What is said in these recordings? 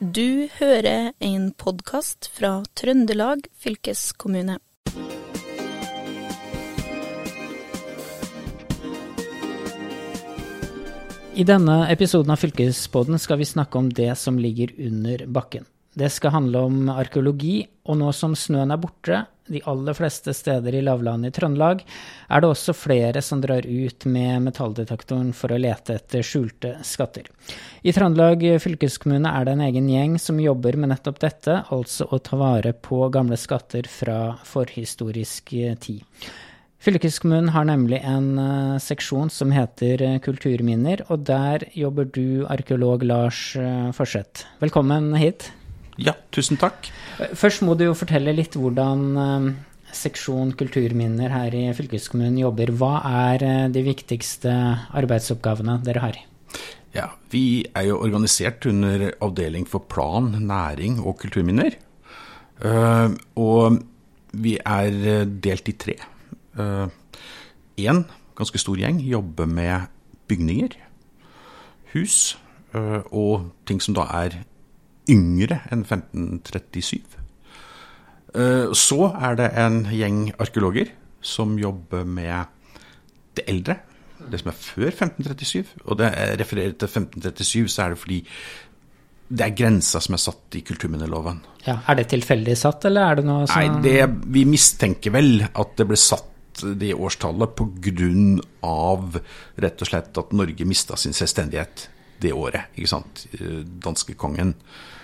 Du hører en podkast fra Trøndelag fylkeskommune. I denne episoden av Fylkespodden skal vi snakke om det som ligger under bakken. Det skal handle om arkeologi, og nå som snøen er borte, de aller fleste steder i lavlandet i Trøndelag, er det også flere som drar ut med metalldetektoren for å lete etter skjulte skatter. I Trøndelag fylkeskommune er det en egen gjeng som jobber med nettopp dette, altså å ta vare på gamle skatter fra forhistorisk tid. Fylkeskommunen har nemlig en uh, seksjon som heter Kulturminner, og der jobber du, arkeolog Lars uh, Forseth. Velkommen hit. Ja, tusen takk. Først må du jo fortelle litt hvordan seksjon Kulturminner her i fylkeskommunen jobber. Hva er de viktigste arbeidsoppgavene dere har? Ja, Vi er jo organisert under avdeling for plan, næring og kulturminner. Og vi er delt i tre. Én ganske stor gjeng jobber med bygninger, hus og ting som da er yngre enn 1537. Så er det en gjeng arkeologer som jobber med det eldre, det som er før 1537. Og det refererer til 1537, så er det fordi det er grensa som er satt i kulturminneloven. Ja, Er det tilfeldig satt, eller er det noe sånn Nei, det, vi mistenker vel at det ble satt det årstallet pga. rett og slett at Norge mista sin selvstendighet det året. ikke sant? Danskekongen uh,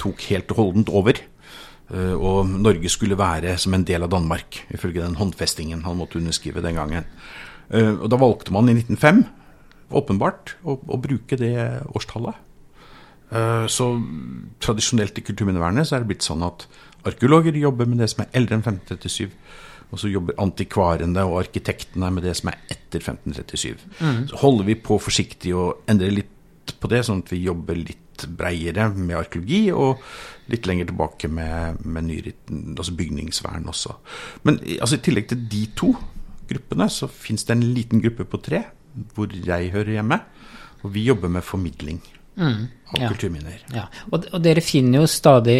tok helt og holdent over. Uh, og Norge skulle være som en del av Danmark, ifølge den håndfestingen han måtte underskrive den gangen. Uh, og Da valgte man i 1905 åpenbart å, å bruke det årstallet. Så tradisjonelt i kulturminnevernet så er det blitt sånn at arkeologer jobber med det som er eldre enn 1537. Og så jobber antikvarene og arkitektene med det som er etter 1537. Mm. Så holder vi på forsiktig å endre litt på det, sånn at vi jobber litt breiere med arkeologi, og litt lenger tilbake med, med nyritten, altså bygningsvern også. Men altså, i tillegg til de to gruppene, så fins det en liten gruppe på tre, hvor jeg hører hjemme. Og vi jobber med formidling. Mm, av ja. kulturminner. Ja. Og, og, dere finner jo stadig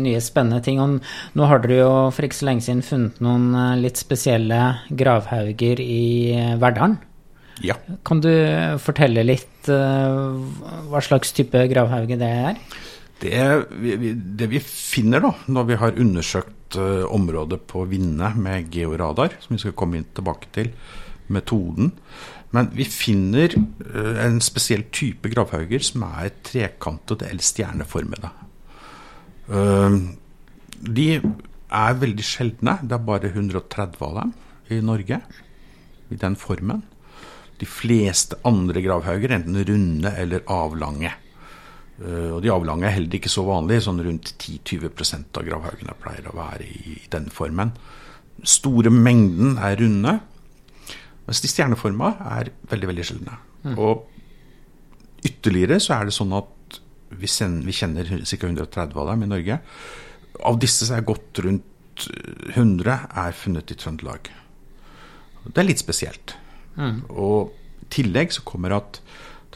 nye spennende ting. Og nå har dere jo for ikke så lenge siden funnet noen litt spesielle gravhauger i Verdalen. Ja. Kan du fortelle litt uh, hva slags type gravhauge det er? Det, vi, det vi finner da, når vi har undersøkt uh, området på Vinne med georadar, som vi skal komme inn tilbake til, metoden, men vi finner uh, en spesiell type gravhauger som er trekantede eller stjerneformede. De er veldig sjeldne. Det er bare 130 av dem i Norge i den formen. De fleste andre gravhauger er enten runde eller avlange. Uh, og de avlange er heller ikke så vanlige. Sånn rundt 10-20% av gravhaugene pleier å være i, den formen. Store mengden er runde. Mens de stjerneforma er veldig veldig sjeldne. Mm. Og ytterligere så er det sånn at vi, sender, vi kjenner ca. 130 av dem i Norge. Av disse så er godt rundt 100 er funnet i Trøndelag. Det er litt spesielt. Mm. Og i tillegg så kommer at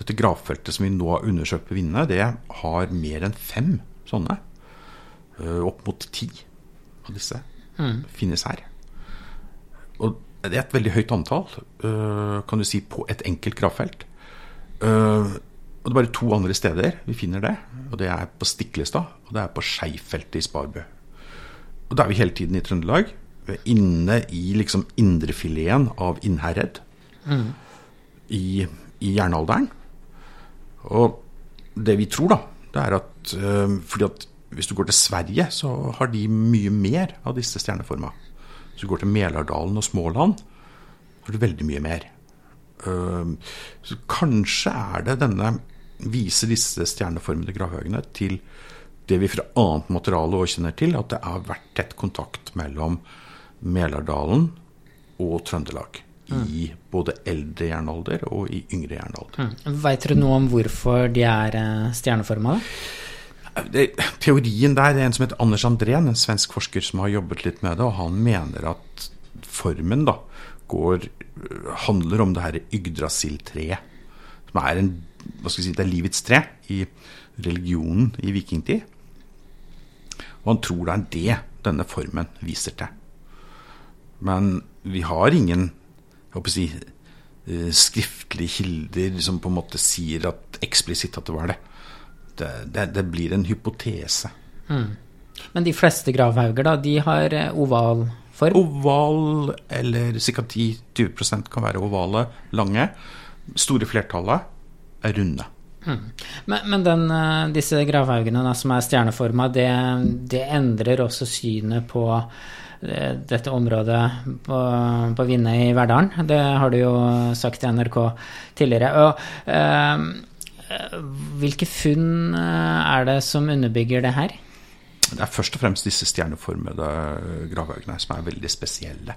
dette gravfeltet som vi nå har undersøkt på Vinne, det har mer enn fem sånne. Opp mot ti av disse mm. finnes her. Og det er et veldig høyt antall, uh, kan du si, på et enkelt gravfelt. Uh, og det er bare to andre steder vi finner det. og Det er på Stiklestad og det er på Skeifeltet i Sparbø. Og Da er vi hele tiden i Trøndelag. Inne i liksom indrefileten av Innherred mm. i, i jernalderen. Og det vi tror, da, det er at uh, fordi at hvis du går til Sverige, så har de mye mer av disse stjerneforma. Hvis du går til Melardalen og Småland, har du veldig mye mer. Så kanskje er det denne viser disse stjerneformede gravhaugene til det vi fra annet materiale òg kjenner til, at det har vært tett kontakt mellom Melardalen og Trøndelag. I både eldre jernalder og i yngre jernalder. Mm. Veit dere noe om hvorfor de er eh, stjerneforma? Teorien der er en som heter Anders Andrén, en svensk forsker som har jobbet litt med det. og Han mener at formen da går, handler om det her Yggdrasil-treet. Som er en hva skal si, det er livets tre i religionen i vikingtid. Og han tror det er det denne formen viser til. Men vi har ingen håper å si, eh, skriftlige kilder som på en måte sier at eksplisitt at det var det. Det, det, det blir en hypotese. Mm. Men de fleste gravhauger, da, de har eh, oval form? Oval, eller ca. 10-20% kan være ovale, lange. Store flertallet er runde. Men, men den, eh, disse gravhaugene da, som er stjerneforma, det, det, endrer også synet på eh, dette området på, på Vinne i Verdalen. Det har du jo sagt i NRK tidligere. Og, eh, hvilke funn eh, er det som underbygger det her? Det er først og fremst disse stjerneformede gravhaugene som er veldig spesielle.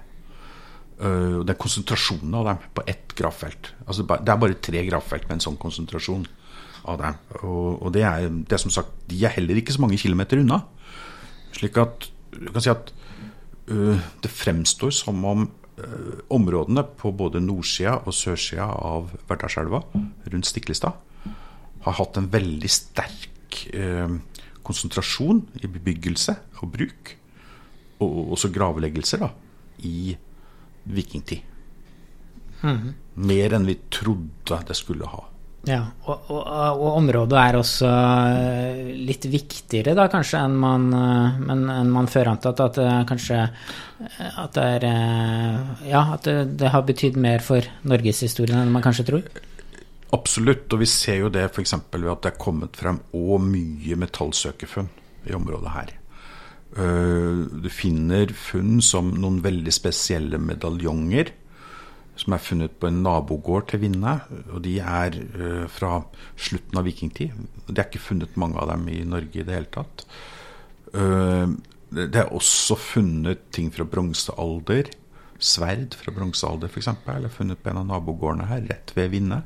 Uh, det er konsentrasjonen av dem på ett graffelt. Altså, det er bare tre graffelt med en sånn konsentrasjon av dem. Og, og det, er, det er, som sagt, de er heller ikke så mange kilometer unna. Slik at du kan si at uh, det fremstår som om uh, områdene på både nordsida og sørsida av Verdalselva rundt Stiklestad har hatt en veldig sterk uh, konsentrasjon i bebyggelse og bruk, og også gravleggelser, da, i vikingtid. Mm. Mer enn vi trodde det skulle ha. Ja, og, og, og, området er også eh, litt viktigere da kanskje enn man, eh, men, enn man før antatt. At det kanskje eh, at det er Ja, at det, det har betydd mer for norgeshistorien enn man kanskje tror? Absolutt, og vi ser jo det f.eks. ved at det er kommet frem òg mye metallsøkefunn i området her. Eh, du finner funn som noen veldig spesielle medaljonger som er funnet på en nabogård til Vinne. Og de er eh, fra slutten av vikingtid. Det er ikke funnet mange av dem i Norge i det hele tatt. Eh, det er også funnet ting fra bronsealder. Sverd fra bronsealder, f.eks. er funnet på en av nabogårdene her, rett ved Vinne.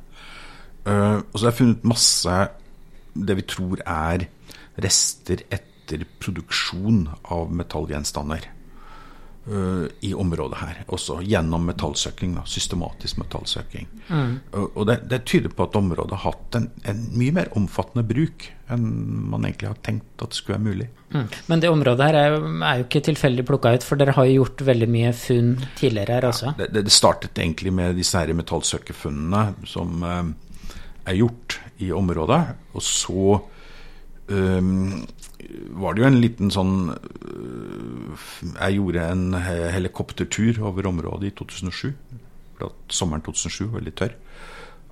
Og så er det funnet masse det vi tror er rester etter produksjon av metallgjenstander uh, i området her. Også gjennom metallsøking, da, systematisk metallsøking. Mm. Og det, det, tyder på at området har hatt en, en, mye mer omfattende bruk enn man egentlig har tenkt at det skulle være mulig. Mm. Men det området her er, er jo ikke tilfeldig plukka ut, for dere har jo gjort veldig mye funn tidligere her også? Ja, det, det, startet egentlig med disse her metallsøkerfunnene som er gjort i området. Og så um, var det jo en liten sånn uh, Jeg gjorde en helikoptertur over området i 2007. Sommeren 2007 veldig tørr.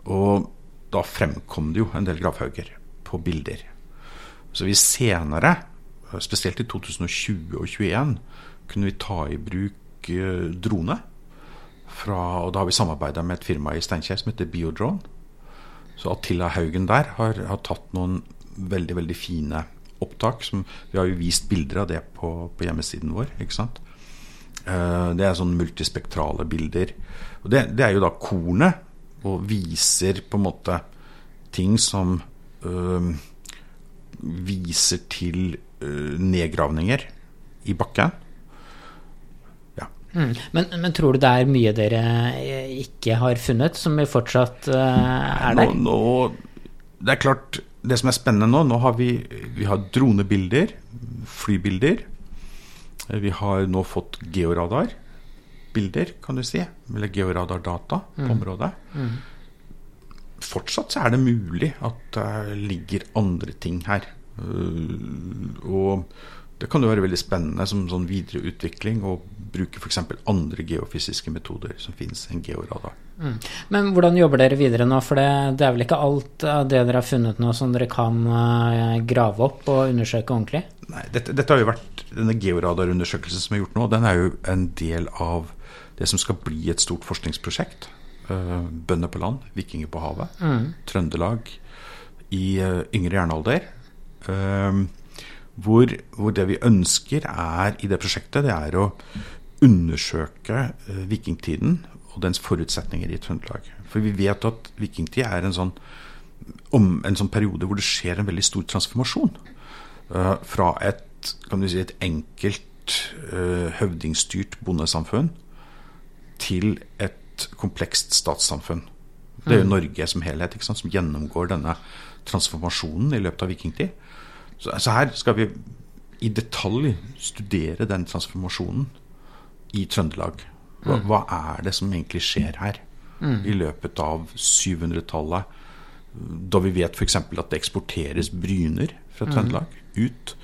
Og da fremkom det jo en del gravhauger på bilder. Så vi senere, spesielt i 2020 og 2021, kunne vi ta i bruk uh, drone. Fra, og da har vi samarbeida med et firma i Steinkjer som heter Biodrone. Så Attila Haugen der har, har, tatt noen veldig veldig fine opptak. Som, vi har jo vist bilder av det på, på hjemmesiden vår. ikke sant? Uh, det er sånn multispektrale bilder. Og det, det, er jo da kornet, og viser på en måte ting som øh, viser til øh, nedgravninger i bakken. Mm. Men, men, tror du det er mye dere eh, ikke har funnet, som fortsatt uh, er der? Nå, nå, det er klart, det som er spennende nå Nå har vi, vi har dronebilder, flybilder. Eh, vi har nå fått georadarbilder, kan du si. Eller georadardata på mm. området. Mm. Fortsatt så er det mulig at det ligger andre ting her. Uh, og det kan jo være veldig spennende som sånn videreutvikling å bruke f.eks. andre geofysiske metoder som finnes enn georadar. Mm. Men hvordan jobber dere videre nå? For det, det, er vel ikke alt av det dere har funnet nå som dere kan uh, grave opp og undersøke ordentlig? Nei, dette, dette, har jo vært Denne georadarundersøkelsen som er gjort nå, den er jo en del av det som skal bli et stort forskningsprosjekt. Uh, bønder på land, vikinger på havet. Mm. Trøndelag i uh, yngre jernalder. Uh, hvor, hvor, det vi ønsker er i det prosjektet, det er å undersøke eh, vikingtiden og dens forutsetninger i Trøndelag. For vi vet at vikingtid er en sånn, om, en sånn periode hvor det skjer en veldig stor transformasjon. Uh, fra et, kan du si, et enkelt uh, høvdingstyrt bondesamfunn til et komplekst statssamfunn Det er jo Norge som helhet som gjennomgår denne transformasjonen i løpet av vikingtid. Så, så her skal vi i detalj studere den transformasjonen i Trøndelag. Hva, hva er det som egentlig skjer her i løpet av 700-tallet? Da vi vet f.eks. at det eksporteres bryner fra Trøndelag ut.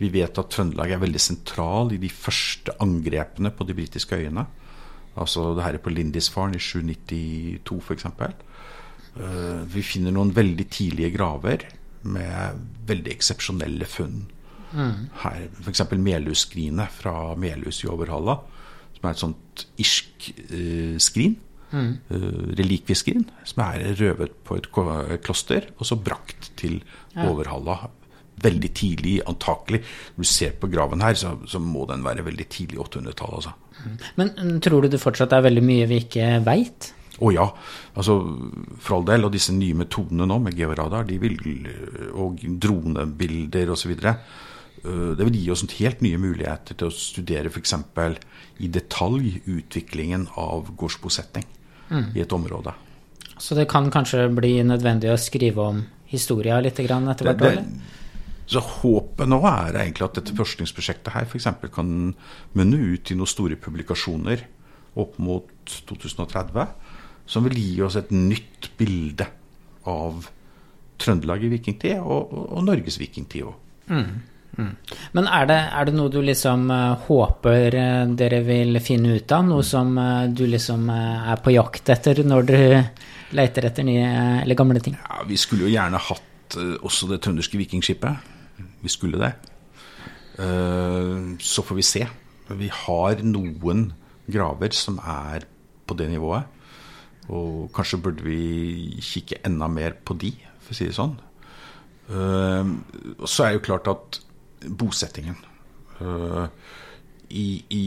Vi vet at Trøndelag er veldig sentral i de første angrepene på de britiske øyene. Altså det her er på Lindisfaren i 792 f.eks. Uh, vi finner noen veldig tidlige graver med veldig eksepsjonelle funn. Mm. Her F.eks. Melhusskrinet fra Melhus i Overhalla, som er et sånt irsk uh, skrin. Mm. Uh, relikvieskrin som er røvet på et kloster og så brakt til ja. Overhalla veldig tidlig, antakelig. Når du ser på graven her, så, så må den være veldig tidlig 800-tallet. Altså. Mm. Men mm, tror du det fortsatt er veldig mye vi ikke veit? Å ja. Altså, for all del. Og disse nye metodene nå med georadar de vil, og dronebilder osv. Øh, det vil gi oss helt nye muligheter til å studere f.eks. i detalj utviklingen av gårdsbosetting mm. i et område. Så det kan kanskje bli nødvendig å skrive om historia litt etter hvert? Det, det, så håpet nå er egentlig at dette forskningsprosjektet her f.eks. kan munne ut i noen store publikasjoner opp mot 2030, som vil gi oss et nytt bilde av Trøndelag i vikingtid, og, og, og Norges vikingtid òg. Mm, mm. Men er det, er det, noe du liksom uh, håper uh, dere vil finne ut av? Noe som uh, du liksom er på jakt etter når du leter etter nye eller gamle ting? Ja, Vi skulle jo gjerne hatt også det trønderske vikingskipet vi skulle det. Eh, så får vi se. Vi har noen graver som er på det nivået. Og kanskje burde vi kikke enda mer på de, for å si det sånn. Eh, og så er det jo klart at bosettingen eh, i, i,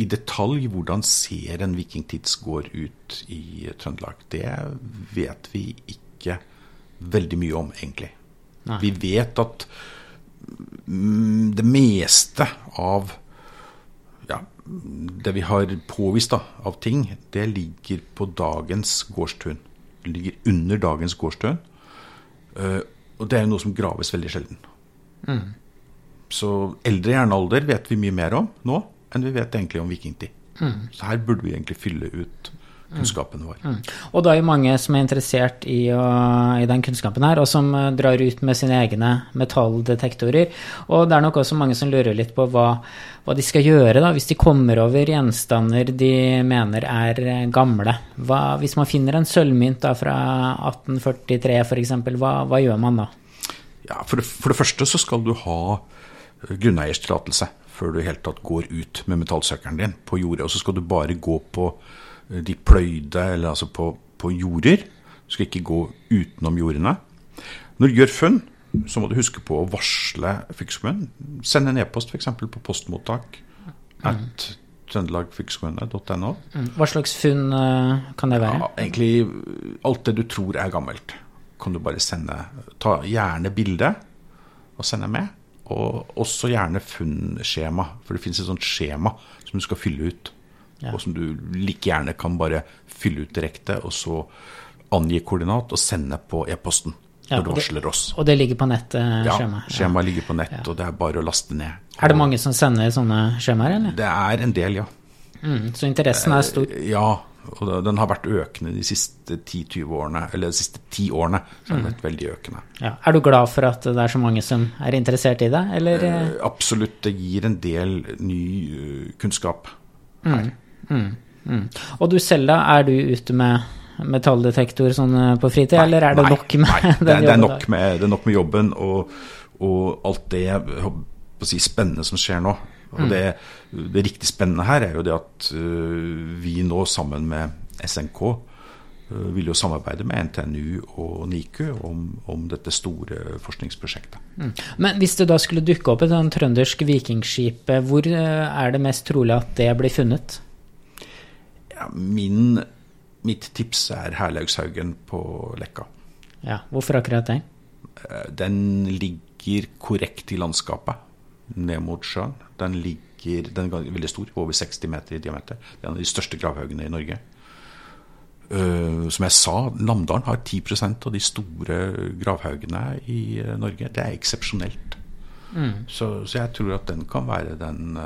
i detalj hvordan ser en vikingtidsgård ut i Trøndelag? Det vet vi ikke veldig mye om, egentlig. Nei. Vi vet at Mm, det meste av det vi har påvist da, av ting, det ligger på dagens gårdstun. Det ligger under dagens gårdstun. Uh, og det er jo noe som graves veldig sjelden. Mm. Så eldre jernalder vet vi mye mer om nå enn vi vet egentlig om vikingtid. Mm. Så her burde vi egentlig fylle ut kunnskapen vår. Mm. Og da er jo mange som er interessert i, å, i, den kunnskapen her, og som eh, drar ut med sine egne metalldetektorer. Og det er nok også mange som lurer litt på hva, hva de skal gjøre da, hvis de kommer over gjenstander de mener er eh, gamle. Hva, hvis man finner en sølvmynt da, fra 1843 f.eks., hva, hva gjør man da? Ja, for det, for det første så skal du ha eh, grunneierstillatelse før du i hele tatt går ut med metallsøkeren din på jordet. Og så skal du bare gå på de pløyde, eller altså på, på jorder. Du skal ikke gå utenom jordene. Når du gjør funn, så må du huske på å varsle fylkeskommunen. Send en e-post f.eks. på postmottak at trøndelagfylkeskommune.no. Mm. Hva slags funn eh, kan det være? Ja, egentlig alt det du tror er gammelt, kan du bare sende. Ta gjerne bilde og sende med. Og også gjerne funnskjema, for det finnes et sånt skjema som du skal fylle ut ja. og som du like gjerne kan bare fylle ut direkte, og så angi koordinat og sende på e-posten. Ja, når du varsler oss. Og det ligger på nett? Ja, skjemaet ligger på nett, og det er bare å laste ned. Er det mange som sender sånne skjemaer, eller? Det er en del, ja. Mm, så interessen er stor? Eh, ja, og den har vært økende de siste 10-20 årene. Eller de siste ti årene så har den mm. vært veldig økende. Ja. Er du glad for at det er så mange som er interessert i det, eller? Eh, absolutt. Det gir en del ny kunnskap her. Mm. Mm, mm. Og du selv, da? Er du ute med metalldetektor sånn eh, på fritid, nei, eller er det nei, nok med nei, den det, jobben? Det er, nok med, det er nok med jobben og, og alt det si, spennende som skjer nå. Og mm. det, det, riktig spennende her er jo det at uh, vi nå sammen med SNK uh, vil jo samarbeide med NTNU og NIKU om, om dette store forskningsprosjektet. Mm. Men hvis det da skulle dukke opp et sånn trøndersk vikingskip, hvor er det mest trolig at det blir funnet? Ja, min, mitt tips er Herlaugshaugen på Lekka. Ja, Hvorfor akkurat det? Eh, den ligger korrekt i landskapet ned mot sjøen. Den, ligger, den er veldig stor, over 60 meter i diameter. Det er en av de største gravhaugene i Norge. Uh, som jeg sa, Namdalen har 10% av de store gravhaugene i uh, Norge. Det er eksepsjonelt. Mm. Så, så, jeg tror at den kan være den,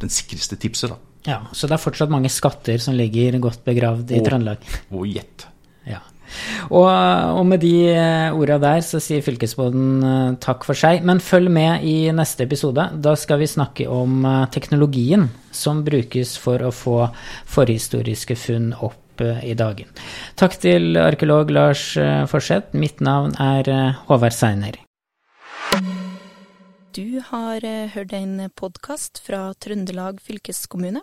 den sikreste tipset, da. Ja, Så det er fortsatt mange skatter som ligger godt begravd i og, Trøndelag? Og gjett. Ja. Og, og, med de orda der så sier fylkesbåten takk for seg. Men følg med i neste episode. Da skal vi snakke om teknologien som brukes for å få forhistoriske funn opp i dagen. Takk til arkeolog Lars eh, Forseth. Mitt navn er eh, Håvard Seiner. Du har eh, hørt en podkast fra Trøndelag fylkeskommune.